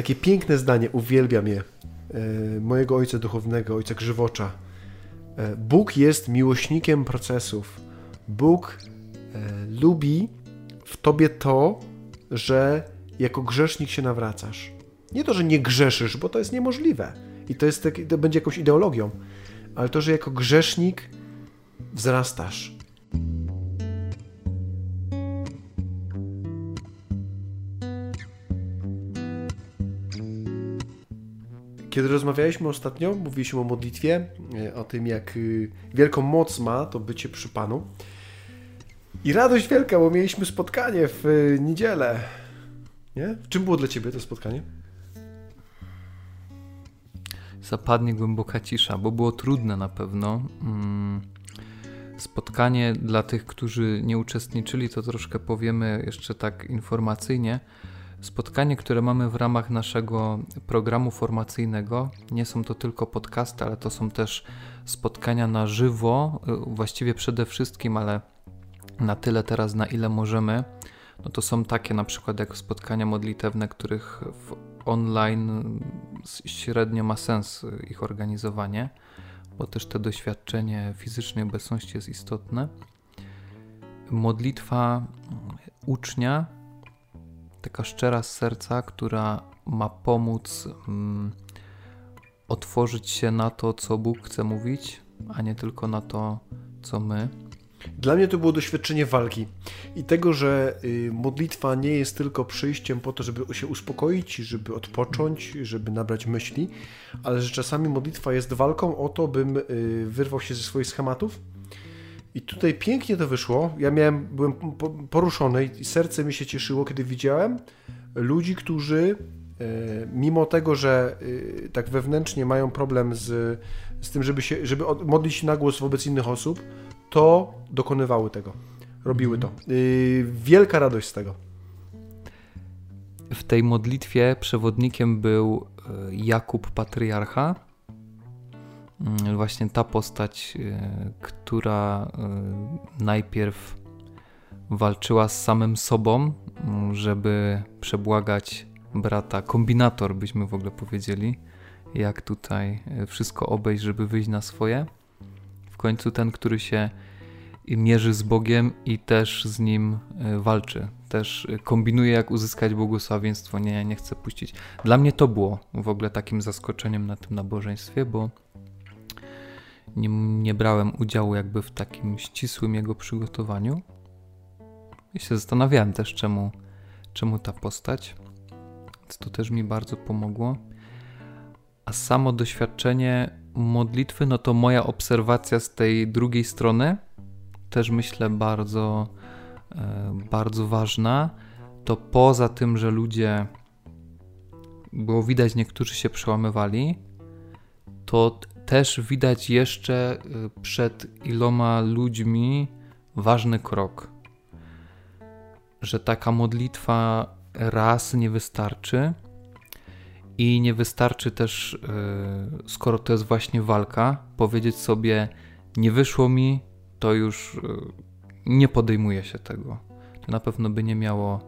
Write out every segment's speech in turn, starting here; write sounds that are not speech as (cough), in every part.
takie piękne zdanie, uwielbiam je, e, mojego ojca duchownego, ojca Grzywocza. E, Bóg jest miłośnikiem procesów. Bóg e, lubi w tobie to, że jako grzesznik się nawracasz. Nie to, że nie grzeszysz, bo to jest niemożliwe i to, jest, to będzie jakąś ideologią, ale to, że jako grzesznik wzrastasz. Kiedy rozmawialiśmy ostatnio, mówiliśmy o modlitwie, e, o tym, jak y, wielką moc ma to bycie przy Panu. I radość wielka, bo mieliśmy spotkanie w y, niedzielę. Nie? Czym było dla Ciebie to spotkanie? Zapadnie głęboka cisza, bo było trudne na pewno. Mm, spotkanie dla tych, którzy nie uczestniczyli, to troszkę powiemy jeszcze tak informacyjnie. Spotkanie, które mamy w ramach naszego programu formacyjnego, nie są to tylko podcasty, ale to są też spotkania na żywo, y, właściwie przede wszystkim, ale na tyle teraz, na ile możemy. No to są takie na przykład jak spotkania modlitewne, których w online średnio ma sens ich organizowanie, bo też to doświadczenie fizycznej obecności jest istotne. Modlitwa ucznia taka szczera z serca, która ma pomóc mm, otworzyć się na to, co Bóg chce mówić, a nie tylko na to, co my. Dla mnie to było doświadczenie walki i tego, że y, modlitwa nie jest tylko przyjściem po to, żeby się uspokoić, żeby odpocząć, żeby nabrać myśli, ale że czasami modlitwa jest walką o to, bym y, wyrwał się ze swoich schematów, i tutaj pięknie to wyszło. Ja miałem, byłem poruszony i serce mi się cieszyło, kiedy widziałem ludzi, którzy e, mimo tego, że e, tak wewnętrznie mają problem z, z tym, żeby, się, żeby modlić się na głos wobec innych osób, to dokonywały tego. Robiły to. E, wielka radość z tego. W tej modlitwie przewodnikiem był Jakub Patriarcha, właśnie ta postać, e, która e, najpierw walczyła z samym sobą, mm, żeby przebłagać brata, kombinator byśmy w ogóle powiedzieli, jak tutaj e, wszystko obejść, żeby wyjść na swoje. W końcu ten, który się mierzy z Bogiem i też z nim walczy. Też kombinuje, jak uzyskać błogosławieństwo. Nie, nie chcę puścić. Dla mnie to było w ogóle takim zaskoczeniem na tym nabożeństwie, bo nie, nie brałem udziału jakby w takim ścisłym jego przygotowaniu. I się zastanawiałem też, czemu, czemu ta postać. Więc to też mi bardzo pomogło. A samo doświadczenie modlitwy, no to moja obserwacja z tej drugiej strony, też myślę bardzo, e, bardzo ważna. To poza tym, że ludzie, było widać, niektórzy się przełamywali, to też widać jeszcze y, przed iloma ludźmi ważny krok, że taka modlitwa raz nie wystarczy i nie wystarczy też, y, skoro to jest właśnie walka, powiedzieć sobie: Nie wyszło mi, to już y, nie podejmuję się tego. To na pewno by nie miało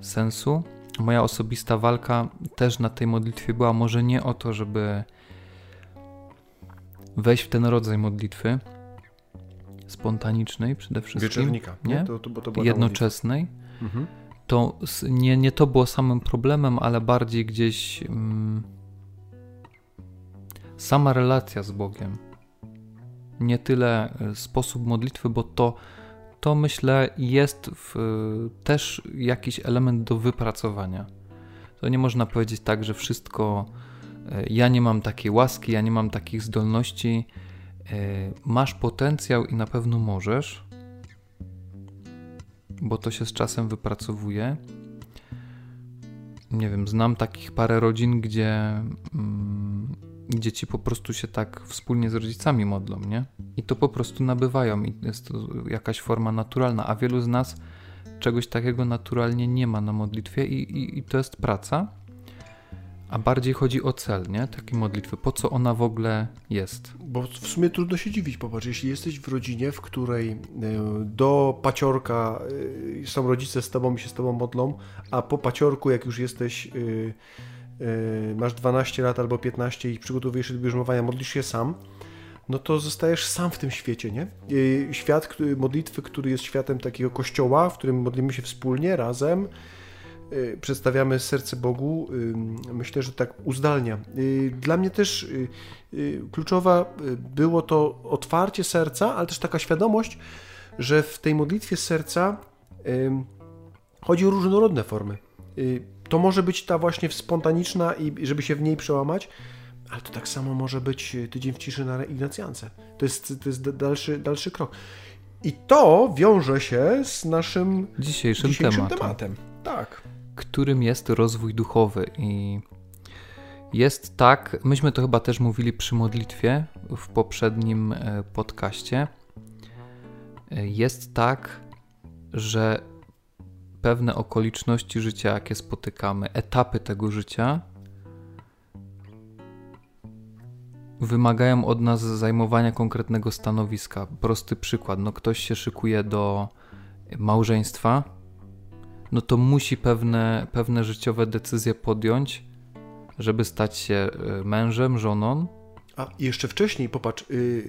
sensu. Moja osobista walka też na tej modlitwie była może nie o to, żeby wejść w ten rodzaj modlitwy spontanicznej przede wszystkim. Wieczornika, nie? To, to, to Jednoczesnej. Mhm. To nie, nie to było samym problemem, ale bardziej gdzieś mm, sama relacja z Bogiem. Nie tyle e, sposób modlitwy, bo to, to myślę jest w, też jakiś element do wypracowania. To nie można powiedzieć tak, że wszystko E, ja nie mam takiej łaski, ja nie mam takich zdolności. E, masz potencjał i na pewno możesz, bo to się z czasem wypracowuje. Nie wiem, znam takich parę rodzin, gdzie mm, dzieci po prostu się tak wspólnie z rodzicami modlą, nie? I to po prostu nabywają i jest to jakaś forma naturalna, a wielu z nas czegoś takiego naturalnie nie ma na modlitwie i, i, i to jest praca a bardziej chodzi o cel, nie? Takiej modlitwy. Po co ona w ogóle jest? Bo w sumie trudno się dziwić. Popatrz, jeśli jesteś w rodzinie, w której e, do paciorka e, są rodzice z tobą i się z tobą modlą, a po paciorku, jak już jesteś masz 12 lat albo 15 i przygotowujesz się do bierzmowania, modlisz się sam, no to zostajesz sam w tym świecie, nie? Świat modlitwy, który jest światem takiego kościoła, w którym modlimy się wspólnie, razem, przedstawiamy serce Bogu, y, myślę, że tak uzdalnia. Y, dla mnie też kluczowa było to otwarcie serca, ale też taka świadomość, że w tej modlitwie serca chodzi o różnorodne formy. To może być ta właśnie spontaniczna i żeby się w niej przełamać, ale to tak samo może być tydzień w ciszy na Ignacjance. To jest, to jest dalszy, dalszy krok. I to wiąże się z naszym dzisiejszym, dzisiejszym tematem. tematem. Tak którym jest rozwój duchowy. I jest tak, myśmy to chyba też mówili przy modlitwie w poprzednim e, podcaście. E, jest tak, że pewne okoliczności życia, jakie spotykamy, etapy tego życia, wymagają od nas zajmowania konkretnego stanowiska. Prosty przykład: no, ktoś się szykuje do małżeństwa no to musi pewne, pewne życiowe decyzje podjąć, żeby stać się y, mężem, żoną. A jeszcze wcześniej, popatrz, yy,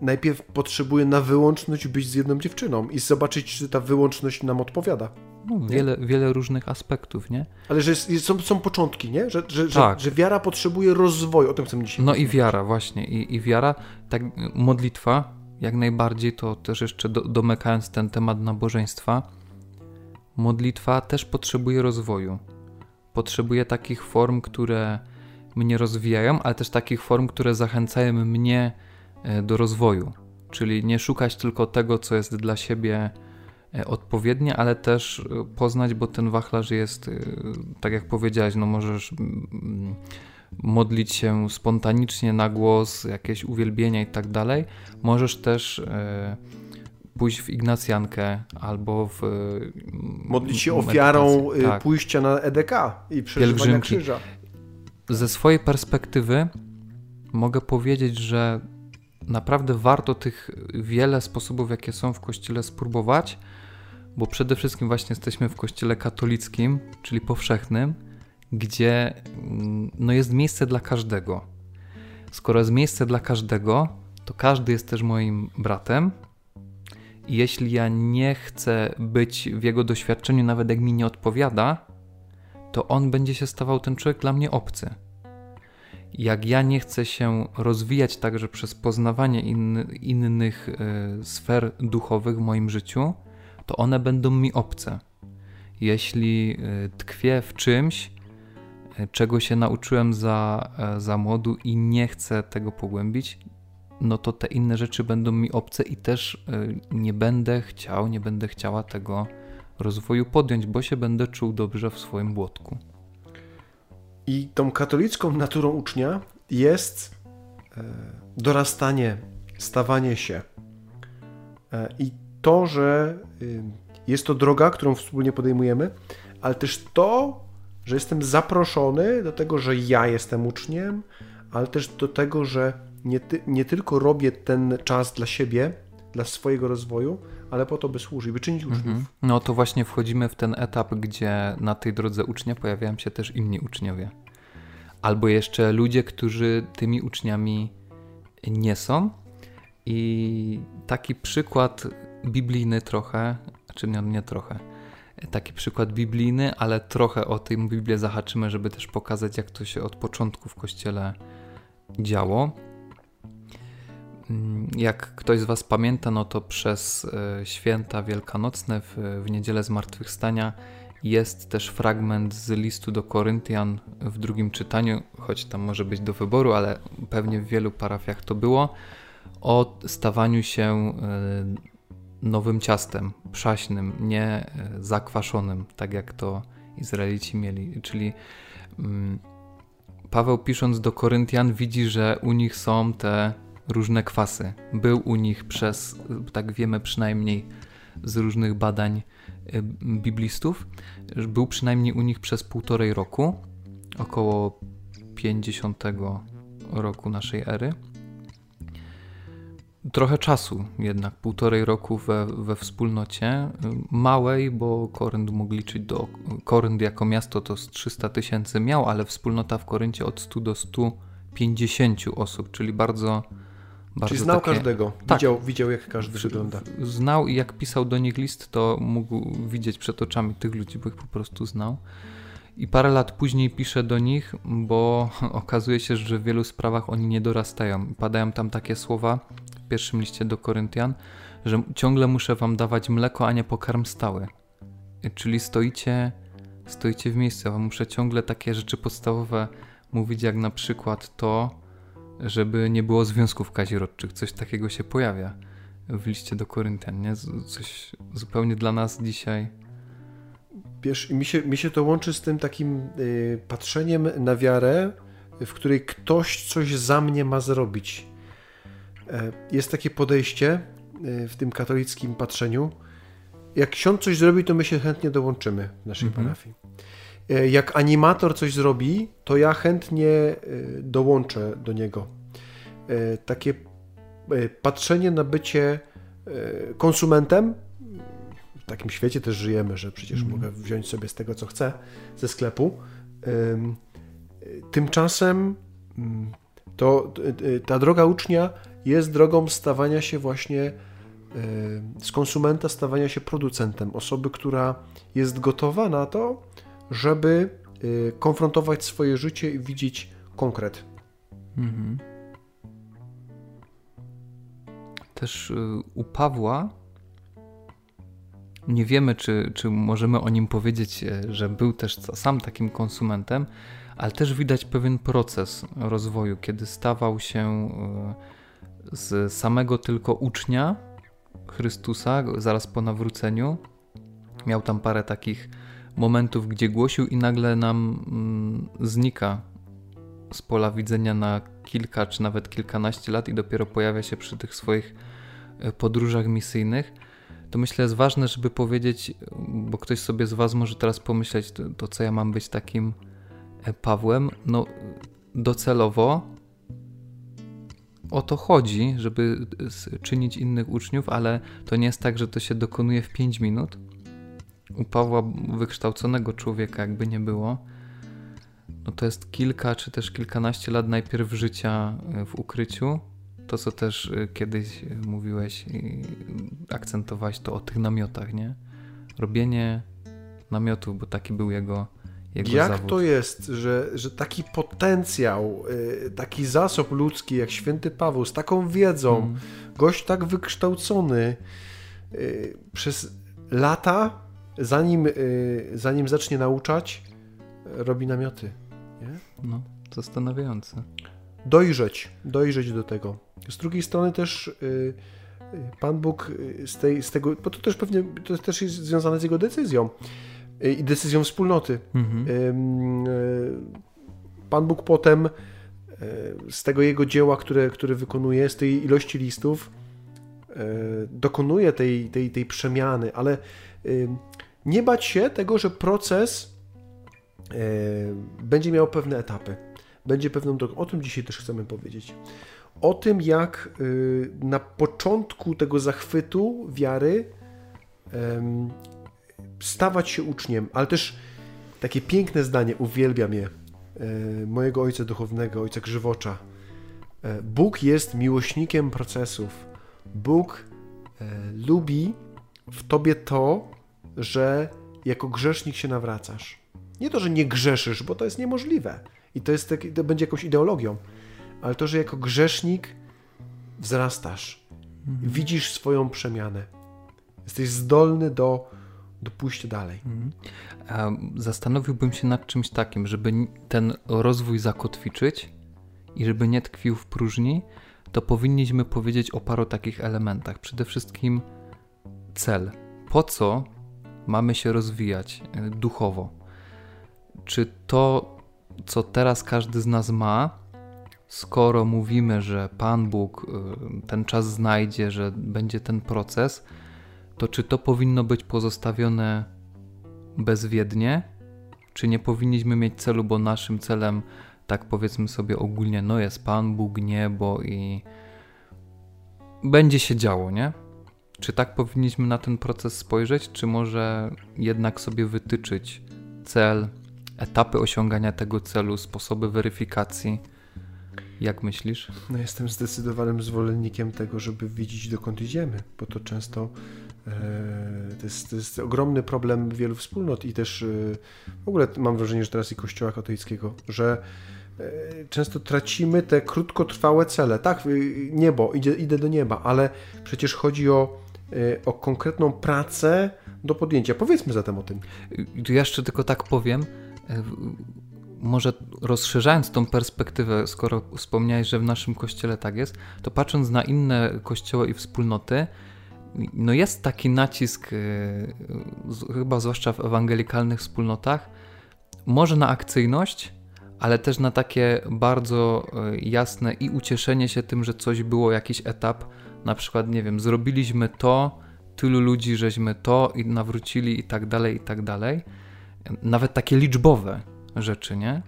najpierw potrzebuje na wyłączność być z jedną dziewczyną i zobaczyć, czy ta wyłączność nam odpowiada. No, wiele, wiele różnych aspektów, nie? Ale że jest, są, są początki, nie? Że, że, tak. że, że, wiara potrzebuje rozwoju, o tym chcę dzisiaj No i wiara, właśnie. I, I wiara, tak modlitwa, jak najbardziej, to też jeszcze do, domykając ten temat nabożeństwa, modlitwa też potrzebuje rozwoju. Potrzebuje takich form, które mnie rozwijają, ale też takich form, które zachęcają mnie e, do rozwoju. Czyli nie szukać tylko tego, co jest dla siebie e, odpowiednie, ale też e, poznać, bo ten wachlarz jest, tak jak powiedziałeś, no możesz mm, modlić się spontanicznie na głos, jakieś uwielbienia i tak dalej. Możesz też pójść w Ignacjankę albo w... Modlić się ofiarą y, tak. pójścia na EDK i przeżywania krzyża. Ze swojej perspektywy mogę powiedzieć, że naprawdę warto tych wiele sposobów, jakie są w kościele, spróbować, bo przede wszystkim właśnie jesteśmy w kościele katolickim, czyli powszechnym, gdzie mm, no jest miejsce dla każdego. Skoro jest miejsce dla każdego, to każdy jest też moim bratem, jeśli ja nie chcę być w jego doświadczeniu, nawet jak mi nie odpowiada, to on będzie się stawał ten człowiek dla mnie obcy. Jak ja nie chcę się rozwijać także przez poznawanie innych y, sfer duchowych w moim życiu, to one będą mi obce. Jeśli y, tkwię w czymś, y, czego się nauczyłem za, za młodu i nie chcę tego pogłębić, no to te inne rzeczy będą mi obce i też e, nie będę chciał, nie będę chciała tego rozwoju podjąć, bo się będę czuł dobrze w swoim błotku. I tą katolicką naturą ucznia jest e, dorastanie, stawanie się. E, I to, że jest to droga, którą wspólnie podejmujemy, ale też to, że jestem zaproszony do tego, że ja jestem uczniem, ale też do tego, że nie, ty, nie tylko robię ten czas dla siebie, dla swojego rozwoju, ale po to, by służyć, by czynić uczniów. Mhm. No to właśnie wchodzimy w ten etap, gdzie na tej drodze ucznia pojawiają się też inni uczniowie. Albo jeszcze ludzie, którzy tymi uczniami nie są. I taki przykład biblijny trochę, czy nie, nie trochę, taki przykład biblijny, ale trochę o tej Biblię zahaczymy, żeby też pokazać, jak to się od początku w kościele działo. Mm, jak ktoś z Was pamięta, no to przez e, święta wielkanocne w, w niedzielę zmartwychwstania jest też fragment z listu do Koryntian w drugim czytaniu, choć tam może być do wyboru, ale pewnie w wielu parafiach to było, o stawaniu się e, nowym ciastem, przaśnym, nie e, zakwaszonym, tak jak to Izraelici mieli. Czyli mm, Paweł pisząc do Koryntian widzi, że u nich są te różne kwasy. Był u nich przez, tak wiemy przynajmniej z różnych badań y, biblistów, był przynajmniej u nich przez półtorej roku, około 50 roku naszej ery. trochę czasu jednak, półtorej roku we, we wspólnocie. Małej, bo Korynt mógł liczyć do. Korynt jako miasto to z 300 tysięcy miał, ale wspólnota w Koryncie od 100 do 150 osób, czyli bardzo. Bardzo czyli znał takie... każdego, tak. widział, widział jak każdy wygląda. Znał i jak pisał do nich list, to mógł widzieć przed oczami tych ludzi, bo ich po prostu znał. I parę lat później piszę do nich, bo (laughs) okazuje się, że w wielu sprawach oni nie dorastają. Padają tam takie słowa w pierwszym liście do Koryntian, że ciągle muszę wam dawać mleko, a nie pokarm stały. Czyli stoicie, stoicie w miejscu. Ja muszę ciągle takie rzeczy podstawowe mówić, jak na przykład to, żeby nie było związków kazirodczych. Coś takiego się pojawia w liście do Koryntian, nie? Coś zupełnie dla nas dzisiaj Wiesz, mi się, mi się to łączy z tym takim y, patrzeniem na wiarę, w której ktoś coś za mnie ma zrobić. E, jest takie podejście y, w tym katolickim patrzeniu. Jak ksiądz coś zrobi, to my się chętnie dołączymy w naszej mhm. parafii. E, jak animator coś zrobi, to ja chętnie y, dołączę do niego. E, takie patrzenie na bycie konsumentem w takim świecie też żyjemy, że przecież mm. mogę wziąć sobie z tego, co chcę ze sklepu. Tymczasem mm, to ta droga ucznia jest drogą stawania się właśnie z konsumenta, stawania się producentem, osoby, która jest gotowa na to, żeby y, konfrontować swoje życie i widzieć konkret. Mhm. Też y, u Pawła nie wiemy, czy, czy możemy o nim powiedzieć, e, że był też sam takim konsumentem, ale też widać pewien proces rozwoju, kiedy stawał się e, z samego tylko ucznia Chrystusa zaraz po nawróceniu. Miał tam parę takich momentów, gdzie głosił, i nagle nam mm, znika z pola widzenia na kilka czy nawet kilkanaście lat, i dopiero pojawia się przy tych swoich e, podróżach misyjnych to myślę jest ważne, żeby powiedzieć, bo ktoś sobie z Was może teraz pomyśleć, to, to co ja mam być takim e, Pawłem. No, docelowo o to chodzi, żeby czynić innych uczniów, ale to nie jest tak, że to się dokonuje w 5 minut. U Pawła, wykształconego człowieka, jakby nie było, no to jest kilka czy też kilkanaście lat najpierw życia e, w ukryciu, to, co też y, kiedyś y, mówiłeś akcentowałeś to o tych namiotach, nie? Robienie namiotów, bo taki był jego, jego jak zawód. to jest, że, że taki potencjał, taki zasób ludzki jak święty Paweł, z taką wiedzą, mm. gość tak wykształcony, przez lata, zanim, zanim zacznie nauczać, robi namioty. Nie? No, zastanawiające dojrzeć, dojrzeć do tego. Z drugiej strony też y, y, Pan Bóg y, z, tej, z tego, bo to też pewnie to też jest związane z jego decyzją i decyzją wspólnoty. Mhm. Pan Bóg potem z tego jego dzieła, które, które wykonuje, z tej ilości listów, dokonuje tej, tej, tej przemiany, ale nie bać się tego, że proces będzie miał pewne etapy będzie pewną drogą. O tym dzisiaj też chcemy powiedzieć. O tym, jak y, na początku tego zachwytu wiary stawać się uczniem, ale też takie piękne zdanie, uwielbiam je, e, mojego ojca duchownego, ojca Grzywocza. E, Bóg jest miłośnikiem procesów. Bóg e, lubi w tobie to, że jako grzesznik się nawracasz. Nie to, że nie grzeszysz, bo to jest niemożliwe. I to, jest to będzie jakąś ideologią. Ale to, że jako grzesznik wzrastasz, mhm. widzisz swoją przemianę, jesteś zdolny do, do pójścia dalej. Mhm. Zastanowiłbym się nad czymś takim, żeby ten rozwój zakotwiczyć i żeby nie tkwił w próżni, to powinniśmy powiedzieć o paru takich elementach. Przede wszystkim cel. Po co mamy się rozwijać e, duchowo? Czy to co teraz każdy z nas ma, skoro mówimy, że Pan Bóg y, ten czas znajdzie, że będzie ten proces, to czy to powinno być pozostawione bezwiednie? Czy nie powinniśmy mieć celu, bo naszym celem, tak powiedzmy sobie ogólnie, no jest Pan Bóg, niebo i będzie się działo, nie? Czy tak powinniśmy na ten proces spojrzeć, czy może jednak sobie wytyczyć cel, etapy osiągania tego celu, sposoby weryfikacji? Jak myślisz? No jestem zdecydowanym zwolennikiem tego, żeby widzieć dokąd idziemy, bo to często e, to, jest, to jest ogromny problem wielu wspólnot i też e, w ogóle mam wrażenie, że teraz i kościoła katolickiego, że e, często tracimy te krótkotrwałe cele. Tak, niebo, idę, idę do nieba, ale przecież chodzi o, o konkretną pracę do podjęcia. Powiedzmy zatem o tym. Tu jeszcze tylko tak powiem może rozszerzając tą perspektywę, skoro wspomniałeś, że w naszym kościele tak jest, to patrząc na inne kościoły i wspólnoty, no jest taki nacisk, y, chyba zwłaszcza w ewangelikalnych wspólnotach, może na akcyjność, ale też na takie bardzo y, jasne i ucieszenie się tym, że coś było, jakiś etap, na przykład, nie wiem, zrobiliśmy to, tylu ludzi żeśmy to i nawrócili i tak dalej, i tak dalej. Nawet takie liczbowe, rzeczy, nie?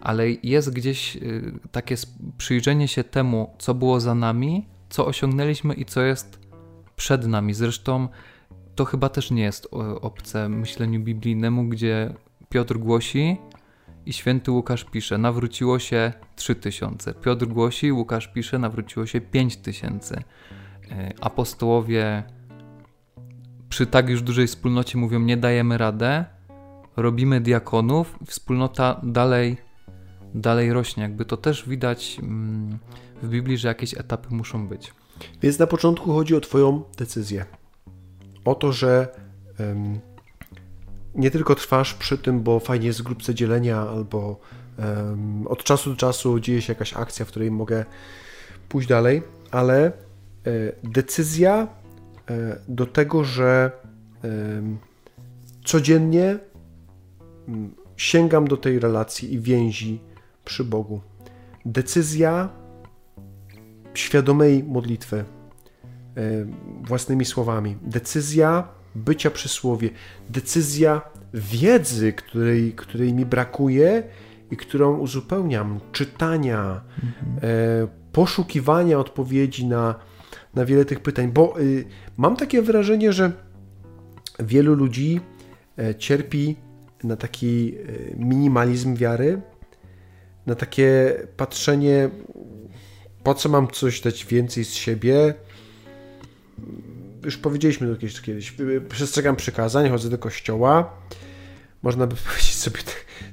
Ale jest gdzieś y, takie przyjrzenie się temu, co było za nami, co osiągnęliśmy i co jest przed nami. Zresztą to chyba też nie jest obce myśleniu biblijnemu, gdzie Piotr głosi i święty Łukasz pisze, nawróciło się 3000. Piotr głosi, Łukasz pisze, nawróciło się 5000. Y, apostołowie przy tak już dużej wspólnocie mówią, nie dajemy radę, robimy diakonów, wspólnota dalej, dalej rośnie. Jakby to też widać mm, w Biblii, że jakieś etapy muszą być. Więc na początku chodzi o Twoją decyzję. O to, że um, nie tylko trwasz przy tym, bo fajnie jest w grupce dzielenia, albo um, od czasu do czasu dzieje się jakaś akcja, w której mogę pójść dalej, ale e, decyzja e, do tego, że codziennie sięgam do tej relacji i więzi przy Bogu. Decyzja świadomej modlitwy, e, własnymi słowami, decyzja bycia przy słowie, decyzja wiedzy, której, której mi brakuje i którą uzupełniam, czytania, mhm. poszukiwania odpowiedzi na, na wiele tych pytań, bo y, mam takie wrażenie, że wielu ludzi e, cierpi na taki e, minimalizm wiary, na takie patrzenie, po co mam coś dać więcej z siebie. Już powiedzieliśmy to kiedyś, kiedyś. Przestrzegam przykazań, chodzę do kościoła. Można by (laughs) powiedzieć sobie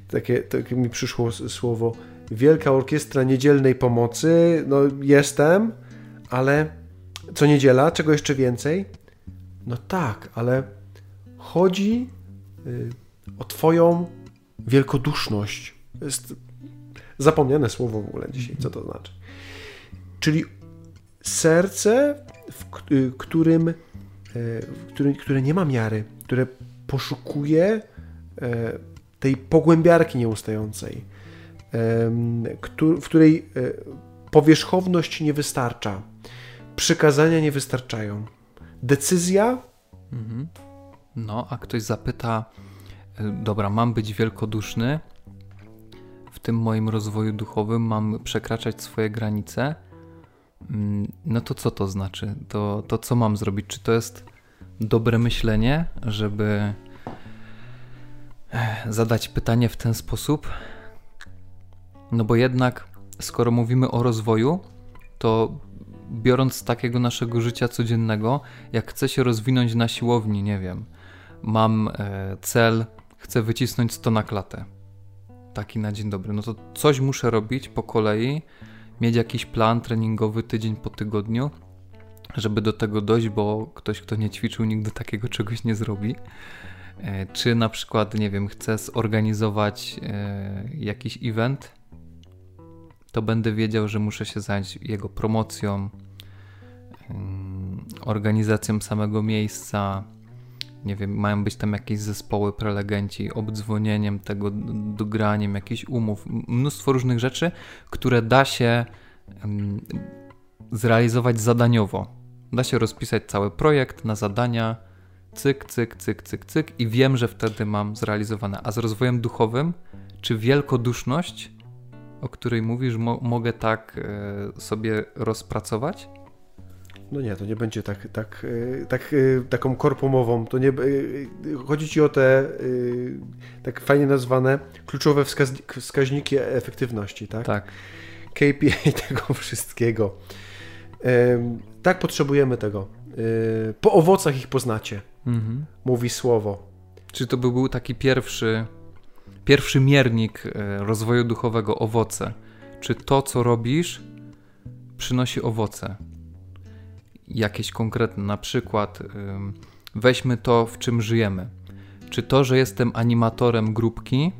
takie, takie mi przyszło słowo Wielka Orkiestra Niedzielnej Pomocy. No jestem, ale co niedziela, czego jeszcze więcej? No tak, ale chodzi y, o Twoją wielkoduszność. Jest zapomniane słowo w ogóle dzisiaj, co to znaczy. Czyli serce, którym, e, w którym które nie ma miary, które poszukuje e, tej pogłębiarki nieustającej, w której e, powierzchowność nie wystarcza, przykazania nie wystarczają. Decyzja. Mhm. No, a ktoś zapyta, dobra, mam być wielkoduszny, w tym moim rozwoju duchowym mam przekraczać swoje granice, no to co to znaczy? To, to co mam zrobić? Czy to jest dobre myślenie, żeby zadać pytanie w ten sposób? No bo jednak, skoro mówimy o rozwoju, to biorąc z takiego naszego życia codziennego, jak chcę się rozwinąć na siłowni, nie wiem, mam e, cel chcę wycisnąć 100 na klatę. Taki na dzień dobry. No to coś muszę robić po kolei, mieć jakiś plan treningowy tydzień po tygodniu, żeby do tego dojść, bo ktoś, kto nie ćwiczył, nigdy takiego czegoś nie zrobi. E, czy na przykład, nie wiem, chcę zorganizować e, jakiś event, to będę wiedział, że muszę się zająć jego promocją, organizacją samego miejsca, nie wiem, mają być tam jakieś zespoły prelegenci, obdzwonieniem tego, dograniem jakichś umów, mnóstwo różnych rzeczy, które da się um, zrealizować zadaniowo. Da się rozpisać cały projekt na zadania, cyk, cyk, cyk, cyk, cyk i wiem, że wtedy mam zrealizowane. A z rozwojem duchowym, czy wielkoduszność, o której mówisz, mo mogę tak e, sobie rozpracować? No nie, to nie będzie tak, tak, y, tak, y, taką korpomową. To nie, y, chodzi ci o te tak fajnie nazwane kluczowe wskaźniki efektywności, tak? Tak. KPI (laughs) tego wszystkiego. Tak potrzebujemy tego. Po owocach ich poznacie, mhm. mówi słowo. Czy to by był taki pierwszy, pierwszy miernik rozwoju duchowego owoce? Czy to, co robisz, przynosi owoce? Jakieś konkretne, na przykład weźmy to, w czym żyjemy. Czy to, że jestem animatorem grupki,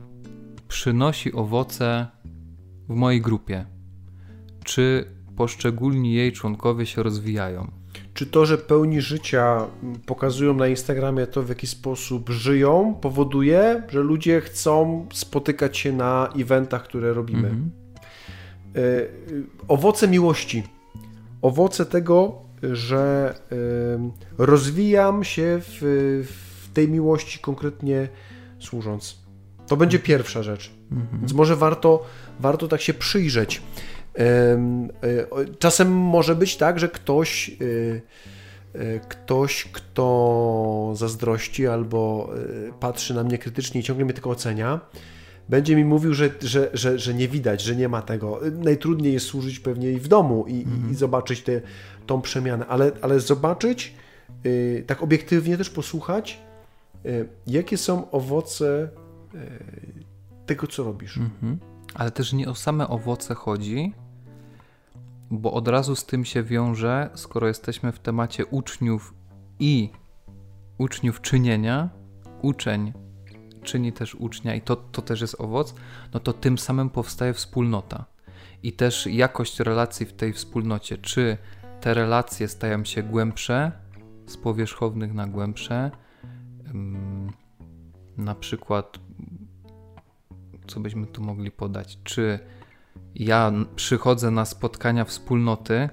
przynosi owoce w mojej grupie? Czy poszczególni jej członkowie się rozwijają? Czy to, że pełni życia pokazują na Instagramie to, w jaki sposób żyją, powoduje, że ludzie chcą spotykać się na eventach, które robimy? Mhm. E, owoce miłości. Owoce tego, że rozwijam się w, w tej miłości konkretnie służąc. To będzie pierwsza rzecz. Mhm. Więc może warto, warto tak się przyjrzeć. E, czasem może być tak, że ktoś, e, e, ktoś, kto zazdrości albo patrzy na mnie krytycznie i ciągle mnie tylko ocenia, będzie mi mówił, że, że, że, że nie widać, że nie ma tego. Najtrudniej jest służyć pewnie i w domu i, mhm. i, zobaczyć te, tą przemianę, ale, ale zobaczyć, yy, tak obiektywnie też posłuchać, yy, jakie są owoce yy, tego, co robisz. Mhm. Ale też nie o same owoce chodzi, bo od razu z tym się wiąże, skoro jesteśmy w temacie uczniów i uczniów czynienia, uczeń czyni też ucznia i to, to też jest owoc, no to tym samym powstaje wspólnota. I też jakość relacji w tej wspólnocie, czy te relacje stają się głębsze, z powierzchownych na głębsze. Na przykład, co byśmy tu mogli podać? Czy ja przychodzę na spotkania wspólnoty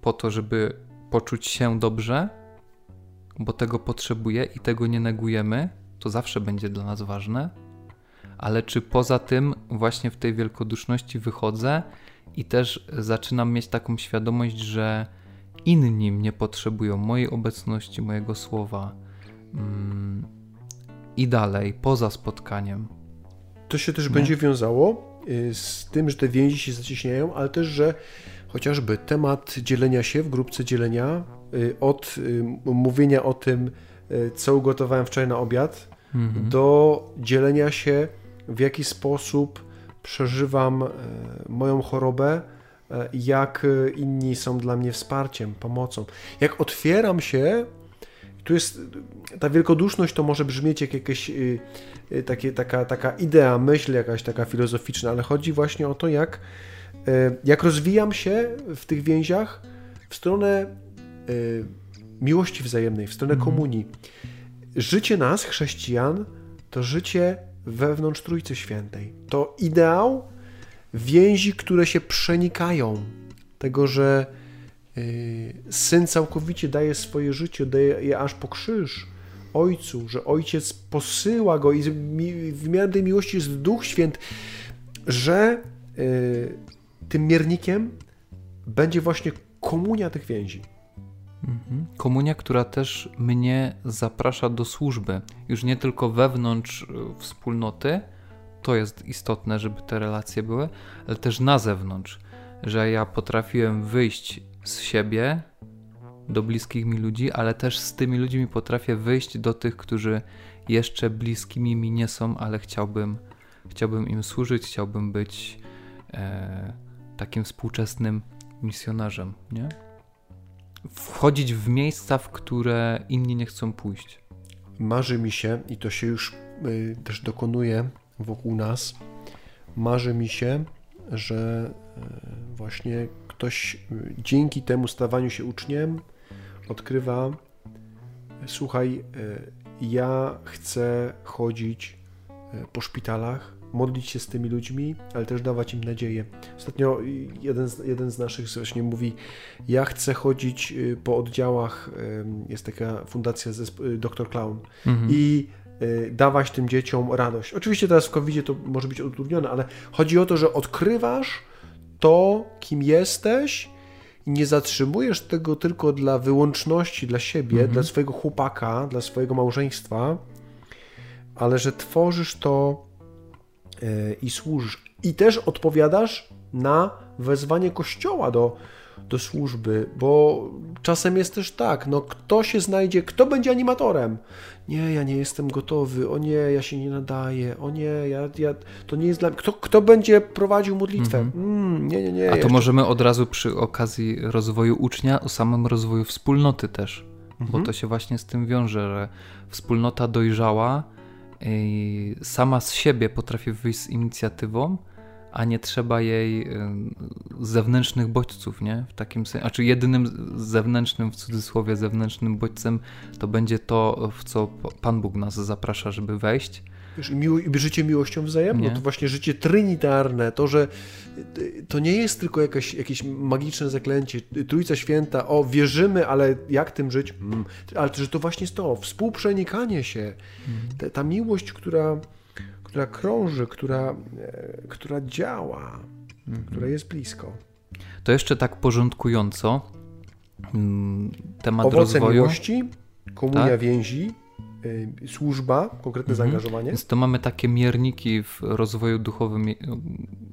po to, żeby poczuć się dobrze, bo tego potrzebuję i tego nie negujemy, to zawsze będzie dla nas ważne, ale czy poza tym właśnie w tej wielkoduszności wychodzę i też zaczynam mieć taką świadomość, że inni mnie potrzebują mojej obecności, mojego słowa mm, i dalej, poza spotkaniem. To się też będzie wiązało y, z tym, że te więzi się zacieśniają, ale też, że chociażby temat dzielenia się w grupce dzielenia, y, od y, mówienia o tym, co ugotowałem wczoraj na obiad, mhm. do dzielenia się, w jaki sposób przeżywam e, moją chorobę, e, jak inni są dla mnie wsparciem, pomocą. Jak otwieram się, tu jest ta wielkoduszność, to może brzmieć jak jakieś y, y, takie, taka, taka idea, myśl jakaś taka filozoficzna, ale chodzi właśnie o to, jak, e, jak rozwijam się w tych więziach w stronę miłości wzajemnej, w stronę mhm. komunii. Życie nas, chrześcijan, to życie wewnątrz Trójcy Świętej. To ideał więzi, które się przenikają. Tego, że yy, syn całkowicie daje swoje życie, daje je aż po krzyż ojcu, że ojciec posyła go i w miarę tej miłości jest Duch Święty, że yy, tym miernikiem będzie właśnie komunia tych więzi. Mhm. Komunia, która też mnie zaprasza do służby, już nie tylko wewnątrz y, wspólnoty, to jest istotne, żeby te relacje były, ale też na zewnątrz, że ja potrafiłem wyjść z siebie do bliskich mi ludzi, ale też z tymi ludźmi potrafię wyjść do tych, którzy jeszcze bliskimi mi nie są, ale chciałbym, chciałbym im służyć, chciałbym być e, takim współczesnym misjonarzem, nie? Wchodzić w miejsca, w które inni nie chcą pójść. Marzy mi się, i to się już y, też dokonuje wokół nas, marzy mi się, że y, właśnie ktoś y, dzięki temu stawaniu się uczniem odkrywa, słuchaj, y, ja chcę chodzić y, po szpitalach, modlić się z tymi ludźmi, ale też dawać im nadzieję. Ostatnio jeden z, jeden z naszych właśnie mówi, ja chcę chodzić y, po oddziałach, jest taka fundacja y, Dr. Clown mhm. i y, dawać tym dzieciom radość. Oczywiście teraz w covid to może być utrudnione, ale chodzi o to, że odkrywasz to, kim jesteś, i nie zatrzymujesz tego tylko dla wyłączności, dla siebie, mhm. dla swojego chłopaka, dla swojego małżeństwa, ale że tworzysz to i służysz. I też odpowiadasz na wezwanie Kościoła do, do służby, bo czasem jest też tak, no kto się znajdzie, kto będzie animatorem? Nie, ja nie jestem gotowy, o nie, ja się nie nadaję, o nie, ja, ja to nie jest dla mnie. Kto, kto będzie prowadził modlitwę? -hmm. mm, nie, nie, nie. A to jeszcze... możemy od razu przy okazji rozwoju ucznia, o samym rozwoju wspólnoty też, bo mhm. to się właśnie z tym wiąże, że wspólnota dojrzała sama z siebie potrafi wyjść z inicjatywą, a nie trzeba jej zewnętrznych bodźców, nie? W takim sensie, a czy jedynym zewnętrznym, w cudzysłowie zewnętrznym bodźcem to będzie to, w co Pan Bóg nas zaprasza, żeby wejść. Wiesz, i, miło, życie miłością wzajemną, nie? to właśnie życie trinitarne, to, że to nie jest tylko jakaś, jakieś magiczne zaklęcie, Trójca Święta, o wierzymy, ale jak tym żyć? Mm. Ale że to właśnie jest to, współprzenikanie się, mm. ta, ta miłość, która która krąży, która, e, która działa, mhm. która jest blisko. To jeszcze tak porządkująco mm, temat Owoce rozwoju. miłości, komunia tak? więzi, służba, konkretne mhm. zaangażowanie. Więc to mamy takie mierniki w rozwoju duchowym.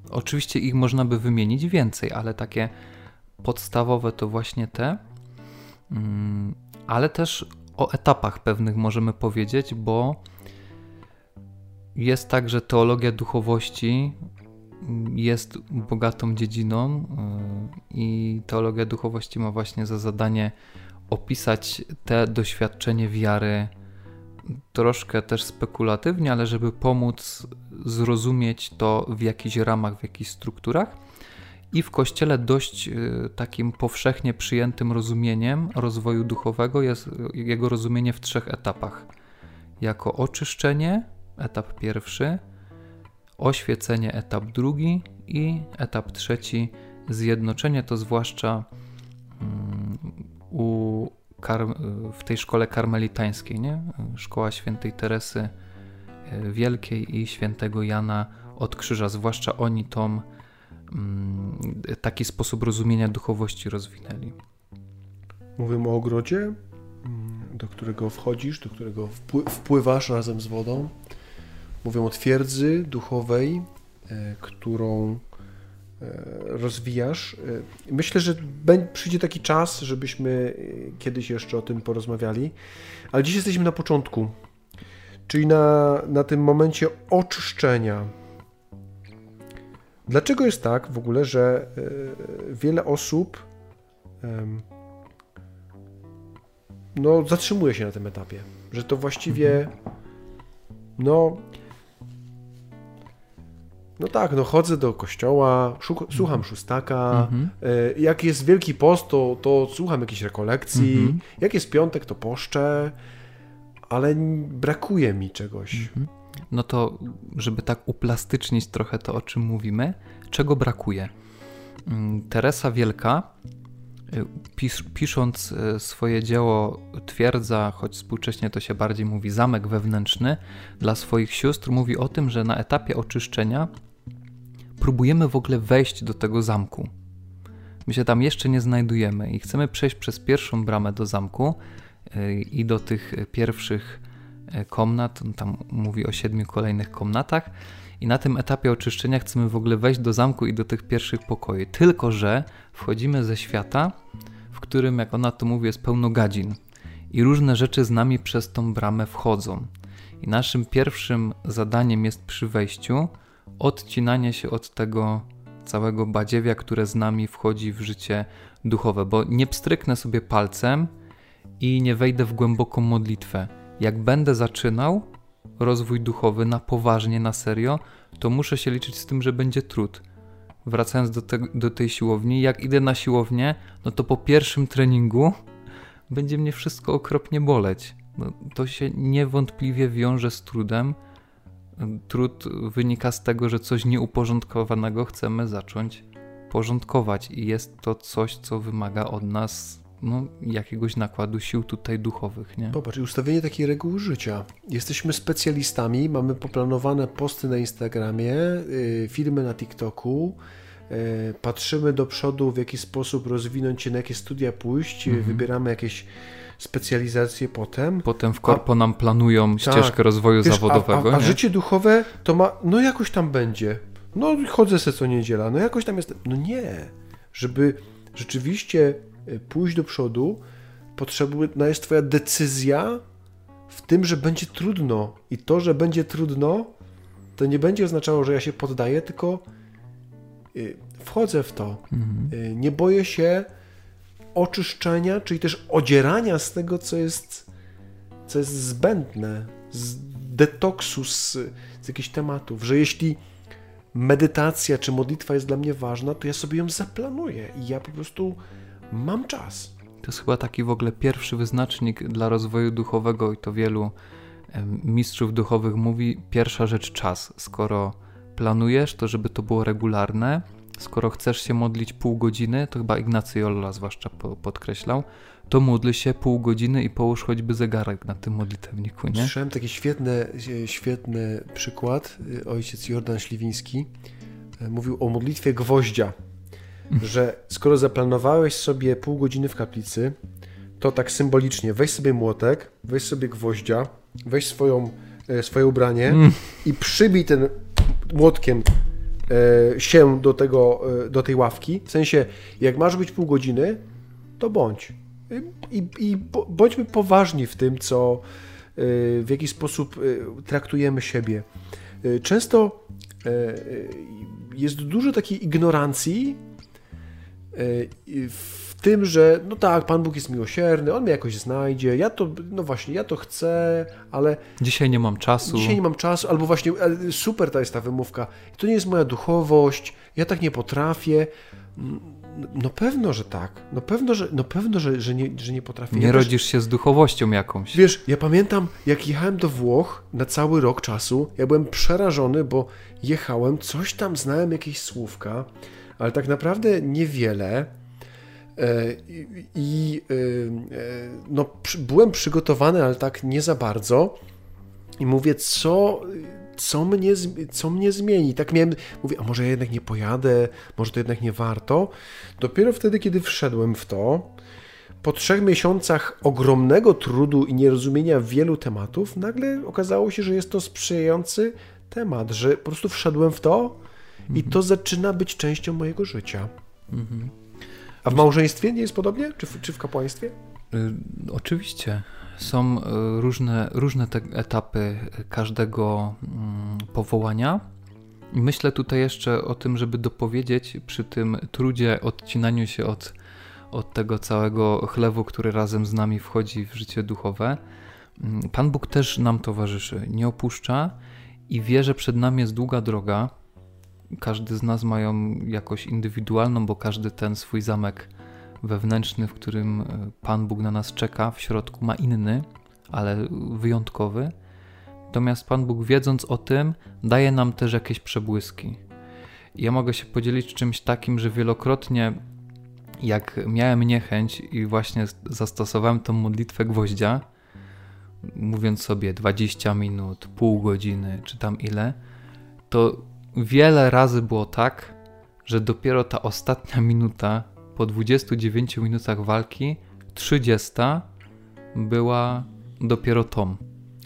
Oczywiście ich można by wymienić więcej, ale takie podstawowe to właśnie te. Mm, ale też o etapach pewnych możemy powiedzieć, bo jest tak, że teologia duchowości jest bogatą dziedziną yy, i teologia duchowości ma właśnie za zadanie opisać te doświadczenie wiary troszkę też spekulatywnie, ale żeby pomóc zrozumieć to w jakichś ramach, w jakichś strukturach. I w kościele dość yy, takim powszechnie przyjętym rozumieniem rozwoju duchowego jest jego rozumienie w trzech etapach: jako oczyszczenie, etap pierwszy, oświecenie etap drugi i etap trzeci zjednoczenie to zwłaszcza mm, u w tej szkole karmelitańskiej, nie? Szkoła świętej Teresy e, Wielkiej i świętego Jana od Krzyża, zwłaszcza oni tą mm, taki sposób rozumienia duchowości rozwinęli. Mówimy o ogrodzie, mm, do którego wchodzisz, do którego wpływasz razem z wodą. Mówią o twierdzy duchowej, e, którą rozwijasz. E, myślę, że przyjdzie taki czas, żebyśmy kiedyś jeszcze o tym porozmawiali, ale dziś jesteśmy na początku, czyli na, na tym momencie oczyszczenia. Dlaczego jest tak w ogóle, że wiele osób no, zatrzymuje się na tym etapie? Że to właściwie no no tak, no chodzę do kościoła, słucham mhm. szóstaka. Mhm. E, jak jest Wielki Post, to, to słucham jakichś rekolekcji. Mhm. Jak jest piątek, to poszczę, ale brakuje mi czegoś. Mhm. No to, żeby tak uplastycznić trochę to, o czym mówimy, czego brakuje? Mm, Teresa Wielka, e, pis pisząc e, swoje dzieło, twierdza, choć współcześnie to się bardziej mówi zamek wewnętrzny, dla swoich sióstr mówi o tym, że na etapie oczyszczenia próbujemy w ogóle wejść do tego zamku. My się tam jeszcze nie znajdujemy i chcemy przejść przez pierwszą bramę do zamku y, i do tych pierwszych y, komnat. Tam mówi o siedmiu kolejnych komnatach. I na tym etapie oczyszczenia chcemy w ogóle wejść do zamku i do tych pierwszych pokoi. Tylko, że wchodzimy ze świata, w którym, jak ona to mówi, jest pełno gadzin. I różne rzeczy z nami przez tą bramę wchodzą. I naszym pierwszym zadaniem jest przy wejściu odcinanie się od tego całego badziewia, które z nami wchodzi w życie duchowe, bo nie pstryknę sobie palcem i nie wejdę w głęboką modlitwę. Jak będę zaczynał rozwój duchowy na poważnie, na serio, to muszę się liczyć z tym, że będzie trud. Wracając do, te, do tej siłowni, jak idę na siłownię, no to po pierwszym treningu (laughs) będzie mnie wszystko okropnie boleć. No, to się niewątpliwie wiąże z trudem, Trud wynika z tego, że coś nieuporządkowanego chcemy zacząć porządkować i jest to coś, co wymaga od nas no, jakiegoś nakładu sił tutaj duchowych. Nie? Popatrz, ustawienie takiej reguły życia. Jesteśmy specjalistami, mamy poplanowane posty na Instagramie, yy, filmy na TikToku, patrzymy do przodu, w jaki sposób rozwinąć się, na jakie studia pójść, Mhm. wybieramy jakieś specjalizacje potem. Potem w korpo nam planują ścieżkę Tak. rozwoju Wiesz, zawodowego. a, a, a życie duchowe to ma, no jakoś tam będzie. No chodzę se co niedziela, no jakoś tam jest. No nie. Żeby rzeczywiście pójść do przodu, potrzebna jest twoja decyzja w tym, że będzie trudno. I to, że będzie trudno, to nie będzie oznaczało, że ja się poddaję, tylko y, wchodzę w to. Mhm. Y, Nie boję się oczyszczenia, czyli też odzierania z tego, co jest, co jest zbędne, z detoksu z, z jakichś tematów, że jeśli medytacja czy modlitwa jest dla mnie ważna, to ja sobie ją zaplanuję i ja po prostu mam czas. To jest chyba taki w ogóle pierwszy wyznacznik dla rozwoju duchowego i to wielu mistrzów duchowych mówi. Pierwsza rzecz czas. Skoro planujesz, to żeby to było regularne. Skoro chcesz się modlić pół godziny, to chyba Ignacy Jolla zwłaszcza po, podkreślał, to módl się pół godziny i połóż choćby zegarek na tym modlitewniku, nie? Słyszałem taki świetny, świetny przykład. E, Ojciec Jordan Śliwiński e, mówił o modlitwie gwoździa, że skoro zaplanowałeś sobie pół godziny w kaplicy, to tak symbolicznie weź sobie młotek, weź sobie gwoździa, weź swoją, e, swoje ubranie Mm. i przybij ten młotkiem e, się do, tego, e, do tej ławki. W sensie, jak masz być pół godziny, to bądź. I, i, bądźmy poważni w tym, co, w jaki sposób traktujemy siebie. Często jest dużo takiej ignorancji w tym, że no tak, Pan Bóg jest miłosierny, On mnie jakoś znajdzie, ja to, no właśnie, ja to chcę, ale Dzisiaj nie mam czasu. Dzisiaj nie mam czasu, albo właśnie e, super ta jest ta wymówka. To nie jest moja duchowość, ja tak nie potrafię. Mm, No pewno, że tak. No pewno, że, no pewno, że, że, nie, że nie potrafię. Nie ja też- rodzisz się z duchowością jakąś. Wiesz, ja pamiętam, jak jechałem do Włoch na cały rok czasu, ja byłem przerażony, bo jechałem, coś tam znałem, jakieś słówka, ale tak naprawdę niewiele. E, I, i e, no, byłem przygotowany, ale tak nie za bardzo. I mówię, co, co, mnie, co mnie zmieni? Tak miałem, mówię, a może ja jednak nie pojadę, może to jednak nie warto. Dopiero wtedy, kiedy wszedłem w to, po trzech miesiącach ogromnego trudu i nierozumienia wielu tematów, nagle okazało się, że jest to sprzyjający temat, że po prostu wszedłem w to i to zaczyna być częścią mojego życia. Mhm. A w małżeństwie nie jest podobnie? Czy w, czy w kapłaństwie? Y, Oczywiście. Są y, różne, różne etapy każdego mm, powołania. I myślę tutaj jeszcze o tym, żeby dopowiedzieć przy tym trudzie, odcinaniu się od, od tego całego chlewu, który razem z nami wchodzi w życie duchowe. Mm, Pan Bóg też nam towarzyszy, nie opuszcza i wie, że przed nami jest długa droga. Każdy z nas mają jakoś indywidualną, bo każdy ten swój zamek wewnętrzny, w którym e, Pan Bóg na nas czeka, w środku ma inny, ale wyjątkowy. Natomiast Pan Bóg, wiedząc o tym, daje nam też jakieś przebłyski. Ja mogę się podzielić czymś takim, że wielokrotnie, jak miałem niechęć i właśnie zastosowałem tą modlitwę gwoździa, mówiąc sobie 20 minut, pół godziny, czy tam ile, to wiele razy było tak, że dopiero ta ostatnia minuta po 29 minutach walki, 30 była dopiero tą.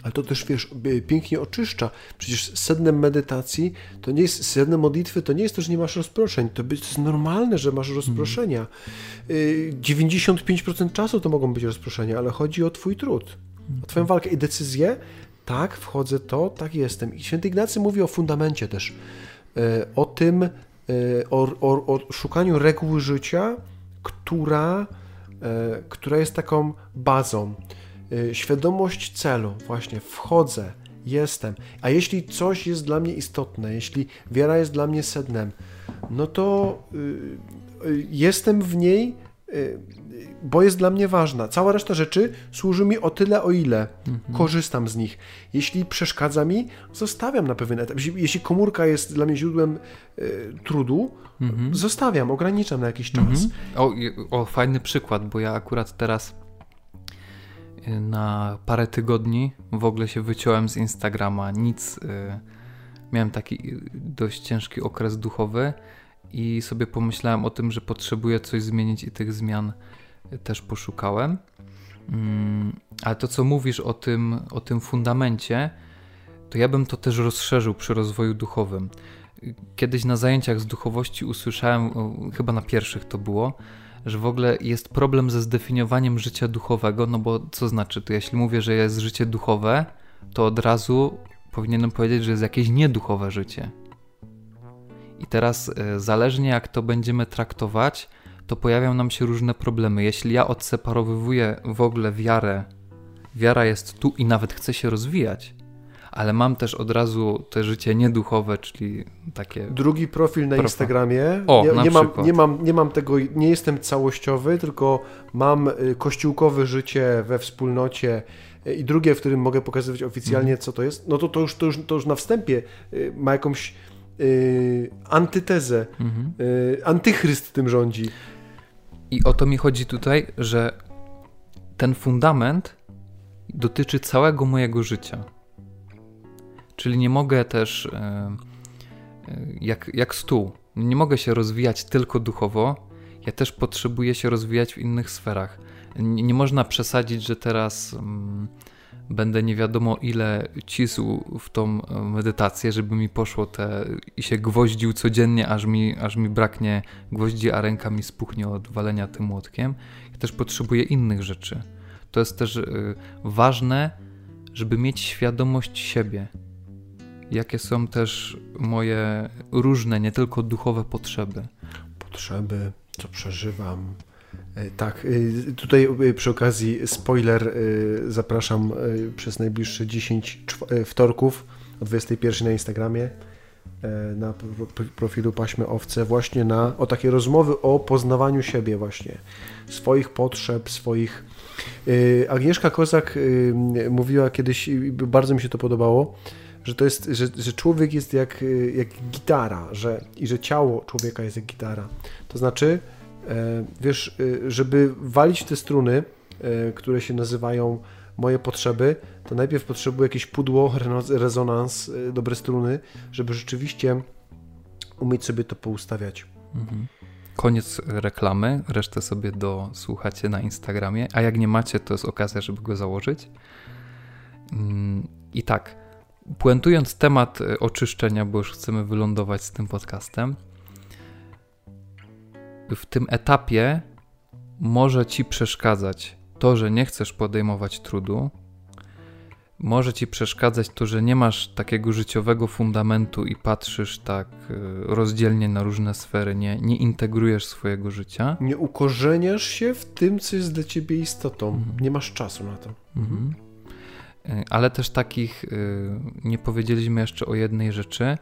Ale to też, wiesz, y, pięknie oczyszcza. Przecież sednem medytacji to nie jest, sednem modlitwy to nie jest to, że nie masz rozproszeń. To jest normalne, że masz rozproszenia. Y, 95% czasu to mogą być rozproszenia, ale chodzi o twój trud, o twoją walkę i decyzję. Tak, wchodzę to, tak jestem. I święty Ignacy mówi o fundamencie też. y, O tym, y, o, o, o szukaniu reguły życia, która, y, która jest taką bazą. Świadomość celu, właśnie wchodzę, jestem. A jeśli coś jest dla mnie istotne, jeśli wiara jest dla mnie sednem, no to y, y, jestem w niej, y, bo jest dla mnie ważna. Cała reszta rzeczy służy mi o tyle, o ile korzystam z nich. Jeśli przeszkadza mi, zostawiam na pewien etap. Jeśli, jeśli komórka jest dla mnie źródłem y, trudu, zostawiam, ograniczam na jakiś czas. Mhm. O, o, fajny przykład, bo ja akurat teraz y, na parę tygodni w ogóle się wyciąłem z Instagrama. Nic. y, Miałem taki dość ciężki okres duchowy i sobie pomyślałem o tym, że potrzebuję coś zmienić i tych zmian też poszukałem. Mm, ale to, co mówisz o tym, o tym fundamencie, to ja bym to też rozszerzył przy rozwoju duchowym. Kiedyś na zajęciach z duchowości usłyszałem, chyba na pierwszych to było, że w ogóle jest problem ze zdefiniowaniem życia duchowego, no bo co znaczy to, jeśli mówię, że jest życie duchowe, to od razu powinienem powiedzieć, że jest jakieś nieduchowe życie. I teraz e, zależnie jak to będziemy traktować, to pojawią nam się różne problemy. Jeśli ja odseparowywuję w ogóle wiarę, wiara jest tu i nawet chce się rozwijać, ale mam też od razu te życie nieduchowe, czyli takie. Drugi profil na Profa. Instagramie. O, nie, na nie, mam, nie, mam, nie mam tego, nie jestem całościowy, tylko mam y, kościółkowe życie we wspólnocie. I drugie, w którym mogę pokazywać oficjalnie, Mhm. co to jest, no to to już, to już, to już na wstępie y, ma jakąś y, antytezę. Mhm. Y, antychryst tym rządzi. I o to mi chodzi tutaj, że ten fundament dotyczy całego mojego życia. Czyli nie mogę też, e, e, jak, jak stół, nie mogę się rozwijać tylko duchowo, ja też potrzebuję się rozwijać w innych sferach. Nie, nie można przesadzić, że teraz mm, będę nie wiadomo ile cisł w tą e, medytację, żeby mi poszło te i się gwoździł codziennie, aż mi, aż mi braknie gwoździ, a ręka mi spuchnie od walenia tym młotkiem. Ja też potrzebuję innych rzeczy. To jest też y, ważne, żeby mieć świadomość siebie. Jakie są też moje różne, nie tylko duchowe potrzeby. Potrzeby, co przeżywam. E, Tak, y, tutaj y, przy okazji spoiler, zapraszam przez najbliższe 10 czw- y, wtorków o 21 na Instagramie e, na pro- pro- profilu Paśmy Owce właśnie na, o takie rozmowy o poznawaniu siebie właśnie, swoich potrzeb, swoich... Agnieszka Kozak mówiła kiedyś, bardzo mi się to podobało, że to jest, że, że człowiek jest jak, jak gitara, że, i że ciało człowieka jest jak gitara. To znaczy, e, wiesz, y, żeby walić te struny, e, które się nazywają moje potrzeby, to najpierw potrzebuję jakieś pudło, rezonans, dobre struny, żeby rzeczywiście umieć sobie to poustawiać. Mhm. Koniec reklamy, resztę sobie dosłuchacie na Instagramie, a jak nie macie, to jest okazja, żeby go założyć. Mm, I tak, puentując temat e, oczyszczenia, bo już chcemy wylądować z tym podcastem, w tym etapie może ci przeszkadzać to, że nie chcesz podejmować trudu, może ci przeszkadzać to, że nie masz takiego życiowego fundamentu i patrzysz tak y, rozdzielnie na różne sfery, nie, nie integrujesz swojego życia. Nie ukorzeniasz się w tym, co jest dla ciebie istotą. Mhm. Nie masz czasu na to. Mhm. Y, Ale też takich y, nie powiedzieliśmy jeszcze o jednej rzeczy,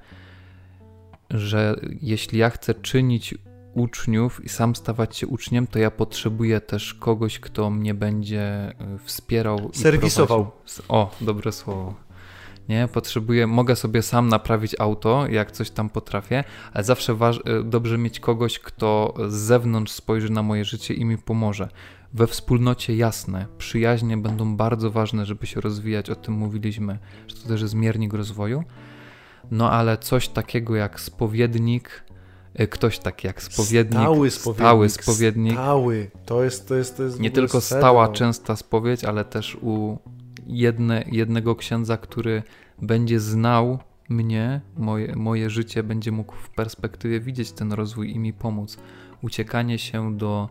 że jeśli ja chcę czynić uczniów i sam stawać się uczniem, to ja potrzebuję też kogoś, kto mnie będzie y, wspierał. i Serwisował. O, dobre słowo. Nie, potrzebuję, mogę sobie sam naprawić auto, jak coś tam potrafię, ale zawsze y, dobrze mieć kogoś, kto z zewnątrz spojrzy na moje życie i mi pomoże. We wspólnocie jasne, przyjaźnie będą bardzo ważne, żeby się rozwijać, o tym mówiliśmy, że to też jest miernik rozwoju. No ale coś takiego jak spowiednik, ktoś taki jak spowiednik, Stały spowiednik. stały spowiednik Stały. To jest, to jest, to jest nie tylko sedno. stała, częsta spowiedź, ale też u jedne, jednego księdza, który będzie znał mnie, moje, moje życie, będzie mógł w perspektywie widzieć ten rozwój i mi pomóc. Uciekanie się do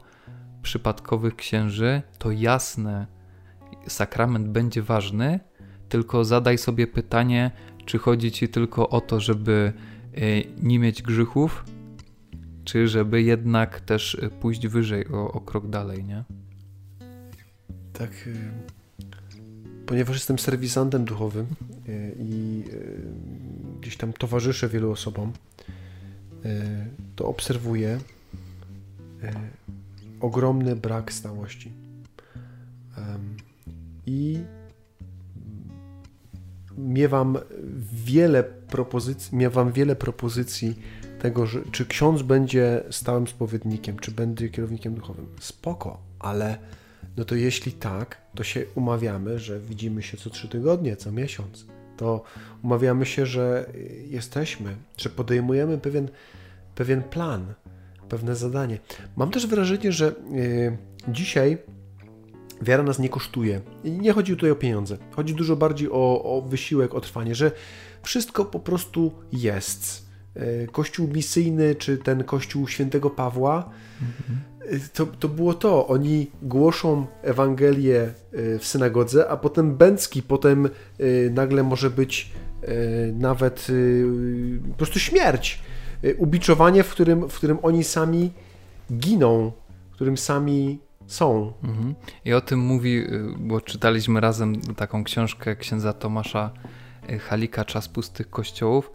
przypadkowych księży, to jasne, sakrament będzie ważny, tylko zadaj sobie pytanie, czy chodzi ci tylko o to, żeby y, nie mieć grzechów, czy żeby jednak też y, pójść wyżej o, o krok dalej, nie? Tak. y, Ponieważ jestem serwisantem duchowym y, i gdzieś tam towarzyszę wielu osobom, to obserwuję ogromny brak stałości. I miewam wiele propozycji, miewam wiele propozycji tego, że czy ksiądz będzie stałym spowiednikiem, czy będzie kierownikiem duchowym. Spoko, ale no to jeśli tak, to się umawiamy, że widzimy się co trzy tygodnie, co miesiąc. To umawiamy się, że jesteśmy, że podejmujemy pewien pewien plan, pewne zadanie. Mam też wrażenie, że yy, dzisiaj wiara nas nie kosztuje. Nie chodzi tutaj o pieniądze. Chodzi dużo bardziej o, o wysiłek, o trwanie, że wszystko po prostu jest. Yy, kościół misyjny, czy ten kościół świętego Pawła, to, to było to. Oni głoszą Ewangelię yy, w synagodze, a potem Bęcki, potem yy, nagle może być nawet po prostu śmierć. Ubiczowanie, w którym, w którym oni sami giną, w którym sami są. Mhm. I o tym mówi, bo czytaliśmy razem taką książkę księdza Tomasza Halika Czas pustych kościołów.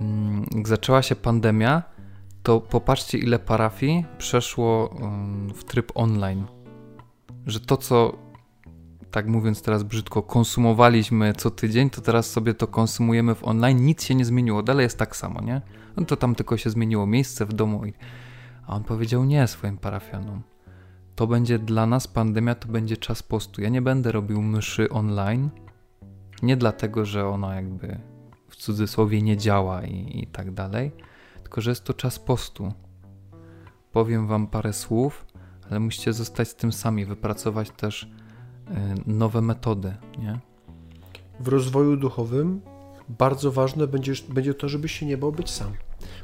Mm, jak zaczęła się pandemia, to popatrzcie, ile parafii przeszło w tryb online. Że to, co tak mówiąc teraz brzydko, konsumowaliśmy co tydzień, to teraz sobie to konsumujemy w online. Nic się nie zmieniło, dalej jest tak samo, nie? No to tam tylko się zmieniło miejsce w domu. A on powiedział nie swoim parafianom to będzie dla nas pandemia, to będzie czas postu. Ja nie będę robił myszy online. Nie dlatego, że ona jakby cudzysłowie nie działa i, i tak dalej, tylko że jest to czas postu. Powiem wam parę słów, ale musicie zostać z tym sami, wypracować też y, nowe metody, nie? W rozwoju duchowym bardzo ważne będzie, będzie to, żebyś się nie bał być sam.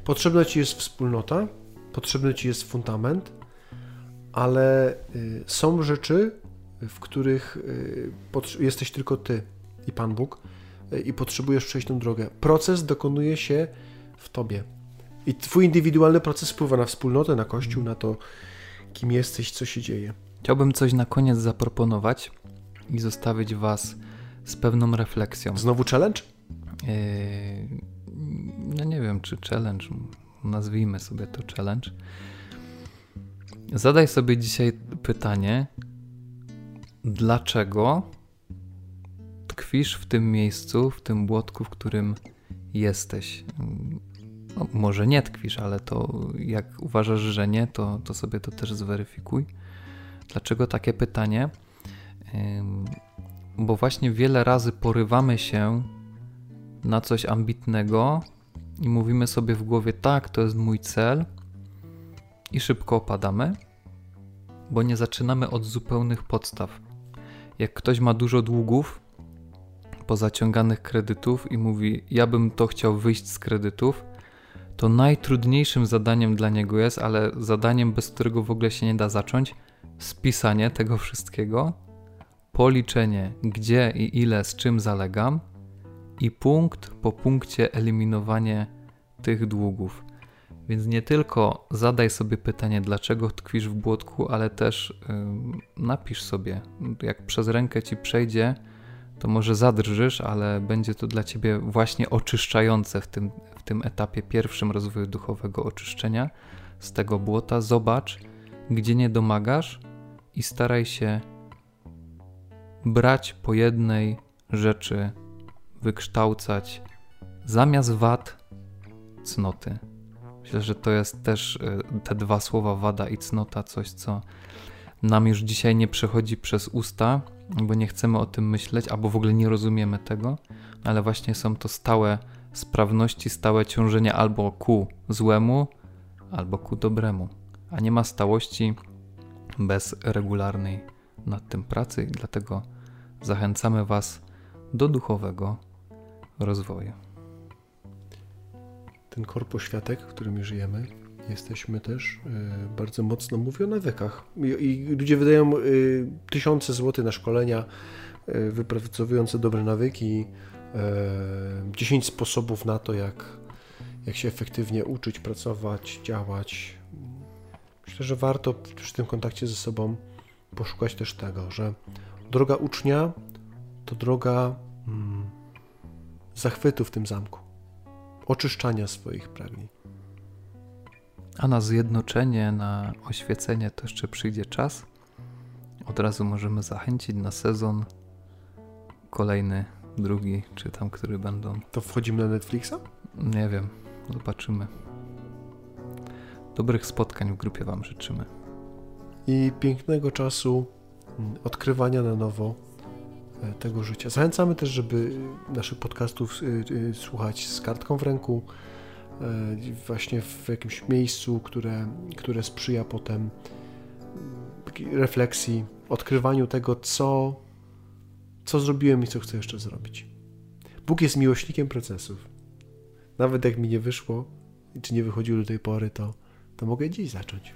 Potrzebna ci jest wspólnota, potrzebny ci jest fundament, ale y, są rzeczy, w których y, jesteś tylko ty i Pan Bóg i potrzebujesz przejść tę drogę. Proces dokonuje się w tobie. I twój indywidualny proces wpływa na wspólnotę, na kościół, na to, kim jesteś, co się dzieje. Chciałbym coś na koniec zaproponować i zostawić was z pewną refleksją. Znowu challenge? Yy, no nie wiem, czy challenge, nazwijmy sobie to challenge. Zadaj sobie dzisiaj pytanie, dlaczego tkwisz w tym miejscu, w tym błotku, w którym jesteś. No, może nie tkwisz, ale to jak uważasz, że nie, to, to sobie to też zweryfikuj. Dlaczego takie pytanie? Bo właśnie wiele razy porywamy się na coś ambitnego i mówimy sobie w głowie, tak, to jest mój cel, i szybko opadamy, bo nie zaczynamy od zupełnych podstaw. Jak ktoś ma dużo długów, pozaciąganych kredytów i mówi: Ja bym to chciał wyjść z kredytów, to najtrudniejszym zadaniem dla niego jest, ale zadaniem, bez którego w ogóle się nie da zacząć, spisanie tego wszystkiego, policzenie, gdzie i ile z czym zalegam, i punkt po punkcie eliminowanie tych długów. Więc nie tylko zadaj sobie pytanie, dlaczego tkwisz w błotku, ale też yy, napisz sobie. Jak przez rękę ci przejdzie, to może zadrżysz, ale będzie to dla ciebie właśnie oczyszczające w tym, w tym etapie pierwszym rozwoju duchowego oczyszczenia z tego błota. Zobacz, gdzie nie domagasz i staraj się brać po jednej rzeczy, wykształcać zamiast wad cnoty. Myślę, że to jest też y, te dwa słowa wada i cnota, coś co nam już dzisiaj nie przechodzi przez usta, bo nie chcemy o tym myśleć, albo w ogóle nie rozumiemy tego, ale właśnie są to stałe sprawności, stałe ciążenia albo ku złemu, albo ku dobremu, a nie ma stałości bez regularnej nad tym pracy dlatego zachęcamy Was do duchowego rozwoju. Ten korpoświatek, w którym żyjemy, jesteśmy też y, bardzo mocno, mówię o nawykach. I, ludzie wydają y, tysiące złotych na szkolenia y, wypracowujące dobre nawyki, 10 sposobów na to, jak, jak się efektywnie uczyć, pracować, działać. Myślę, że warto przy tym kontakcie ze sobą poszukać też tego, że droga ucznia to droga mm, zachwytu w tym zamku oczyszczania swoich pragnień. A na zjednoczenie, na oświecenie to jeszcze przyjdzie czas. Od razu możemy zachęcić na sezon kolejny, drugi, czy tam, który będą. To wchodzimy na Netflixa? Nie wiem, zobaczymy. Dobrych spotkań w grupie Wam życzymy. I pięknego czasu odkrywania na nowo E, tego życia. Zachęcamy też, żeby naszych podcastów e, e, słuchać z kartką w ręku, właśnie w jakimś miejscu, które, które sprzyja potem refleksji, odkrywaniu tego, co, co zrobiłem i co chcę jeszcze zrobić. Bóg jest miłośnikiem procesów. Nawet jak mi nie wyszło, czy nie wychodziło do tej pory, to, to mogę dziś zacząć.